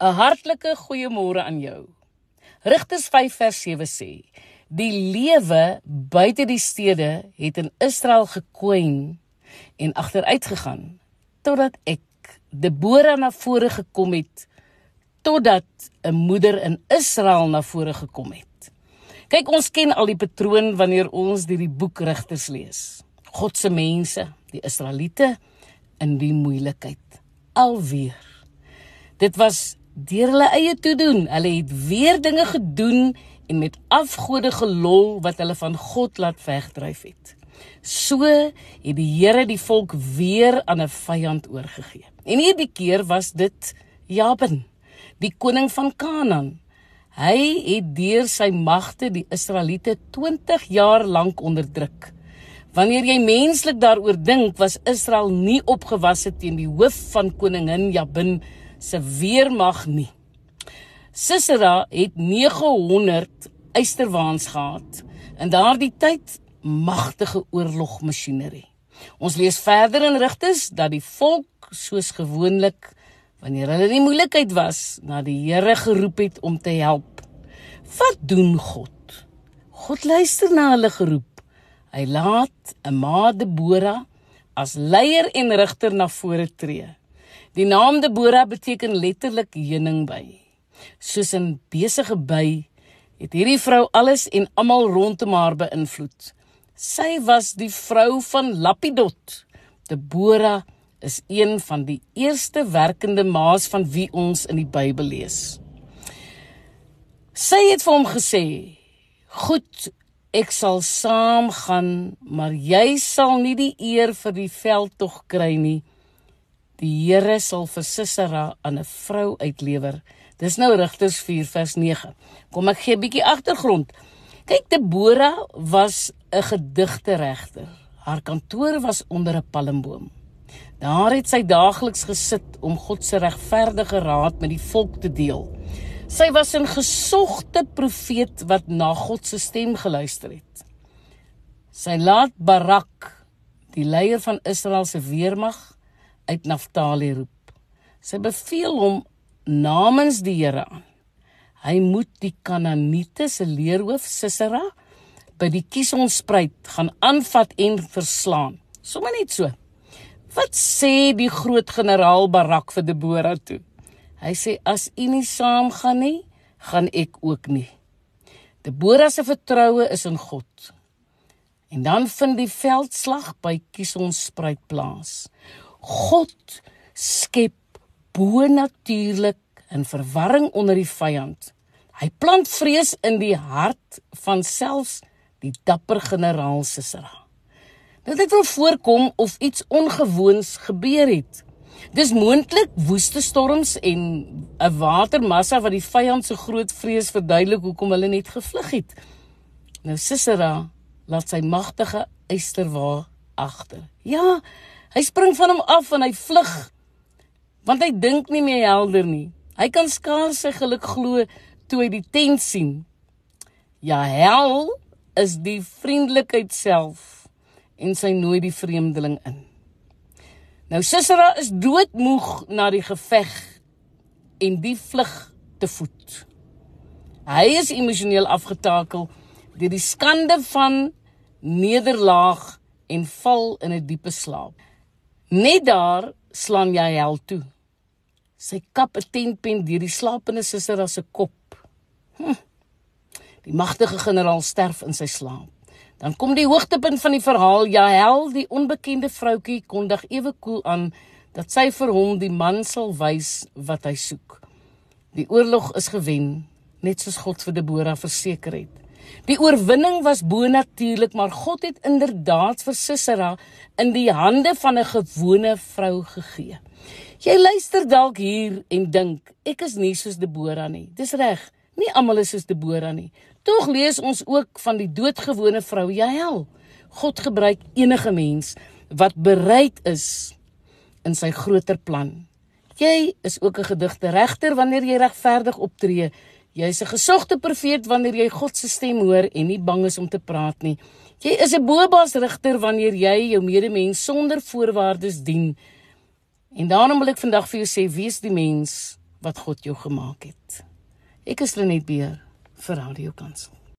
'n Hartlike goeiemôre aan jou. Rigters 5 vers 7 sê: Die lewe buite die stede het in Israel gekwyn en agteruit gegaan totdat ek Debora na vore gekom het totdat 'n moeder in Israel na vore gekom het. Kyk, ons ken al die patroon wanneer ons hierdie boek Rigters lees. God se mense, die Israeliete in die moeilikheid. Alweer. Dit was deur hulle eie toedoen. Hulle het weer dinge gedoen en met afgode gelol wat hulle van God laat wegdryf het. So het die Here die volk weer aan 'n vyand oorgegee. En hierdie keer was dit Jabin, die koning van Kanaan. Hy het deur sy magte die Israeliete 20 jaar lank onderdruk. Wanneer jy menslik daaroor dink, was Israel nie opgewasse teen die hoof van koningin Jabin se weermag nie. Sisera het 900 eysterwaans gehad. In daardie tyd magtige oorlogmasjinerie. Ons lees verder in Rigters dat die volk soos gewoonlik wanneer hulle in moeilikheid was, na die Here geroep het om te help. Wat doen God? God luister na hulle geroep. Hy laat 'n ma Debora as leier en rigter na vore tree. Die naam Debora beteken letterlik heuningsby. Soos 'n besige by het hierdie vrou alles en almal rondom haar beïnvloed. Sy was die vrou van Lapidot. Debora is een van die eerste werkende ma's van wie ons in die Bybel lees. Sy het vir hom gesê: "Goed, ek sal saamgaan, maar jy sal nie die eer vir die veldtog kry nie. Die Here sal vir Sisera aan 'n vrou uitlewer." Dis nou Rigters 4 vers 9. Kom ek gee 'n bietjie agtergrond. Kyk, Debora was 'n gedigte regter. Haar kantoor was onder 'n palmboom. Daar het sy daagliks gesit om God se regverdige raad met die volk te deel. Sy was 'n gesogte profeet wat na God se stem geluister het. Sy laat Barak, die leier van Israel se weermag, uit Naftali roep. Sy beveel hom namens die Here aan Hy moet die Kanaaniete se leerhoof Sisera by die Kisonspruit gaan aanvat en verslaan. Sommige net so. Wat sê die groot generaal Barak vir Debora toe? Hy sê as u nie saamgaan nie, gaan ek ook nie. Debora se vertroue is in God. En dan vind die veldslag by Kisonspruit plaas. God skep bo natuurlik in verwarring onder die vyand. Hy plant vrees in die hart van selfs die dapper generaal Sisera. Dit het wel voorkom of iets ongewoons gebeur het. Dis moontlik woeste storms en 'n watermassa wat die vyand se groot vrees verduidelik hoekom hulle net gevlug het. Nou Sisera laat sy magtige eysterwa agter. Ja, hy spring van hom af en hy vlug want hy dink nie meer helder nie. Hy kan skaars sy geluk glo toe hy die tent sien. Ja, hel is die vriendelikheid self en sy nooi die vreemdeling in. Nou Sisera is doodmoeg na die geveg en die vlug te voet. Hy is emosioneel afgetakel deur die skande van nederlaag en val in 'n diepe slaap. Net daar slaan jy hel toe. Sy kap 'n tentpen deur die slapende suster as se kop. Hm. Die magtige generaal sterf in sy slaap. Dan kom die hoogtepunt van die verhaal. Jahel, die onbekende vroutjie, kondig ewe koel aan dat sy vir hom die man sal wys wat hy soek. Die oorlog is gewen, net soos God vir Debora verseker het. Die oorwinning was bonatuurlik, maar God het inderdaad vir Sisera in die hande van 'n gewone vrou gegee. Jy luister dalk hier en dink ek is nie soos Debora nie. Dis reg. Nie almal is soos Debora nie. Tog lees ons ook van die doodgewone vrou Jael. God gebruik enige mens wat bereid is in sy groter plan. Jy is ook 'n gedigte regter wanneer jy regverdig optree. Jy's 'n gesogte profeet wanneer jy God se stem hoor en nie bang is om te praat nie. Jy is 'n boebaas regter wanneer jy jou medemens sonder voorwaardes dien En daarom wil ek vandag vir jou sê, wees die mens wat God jou gemaak het. Ek is Lenet Beer vir Radio Kansel.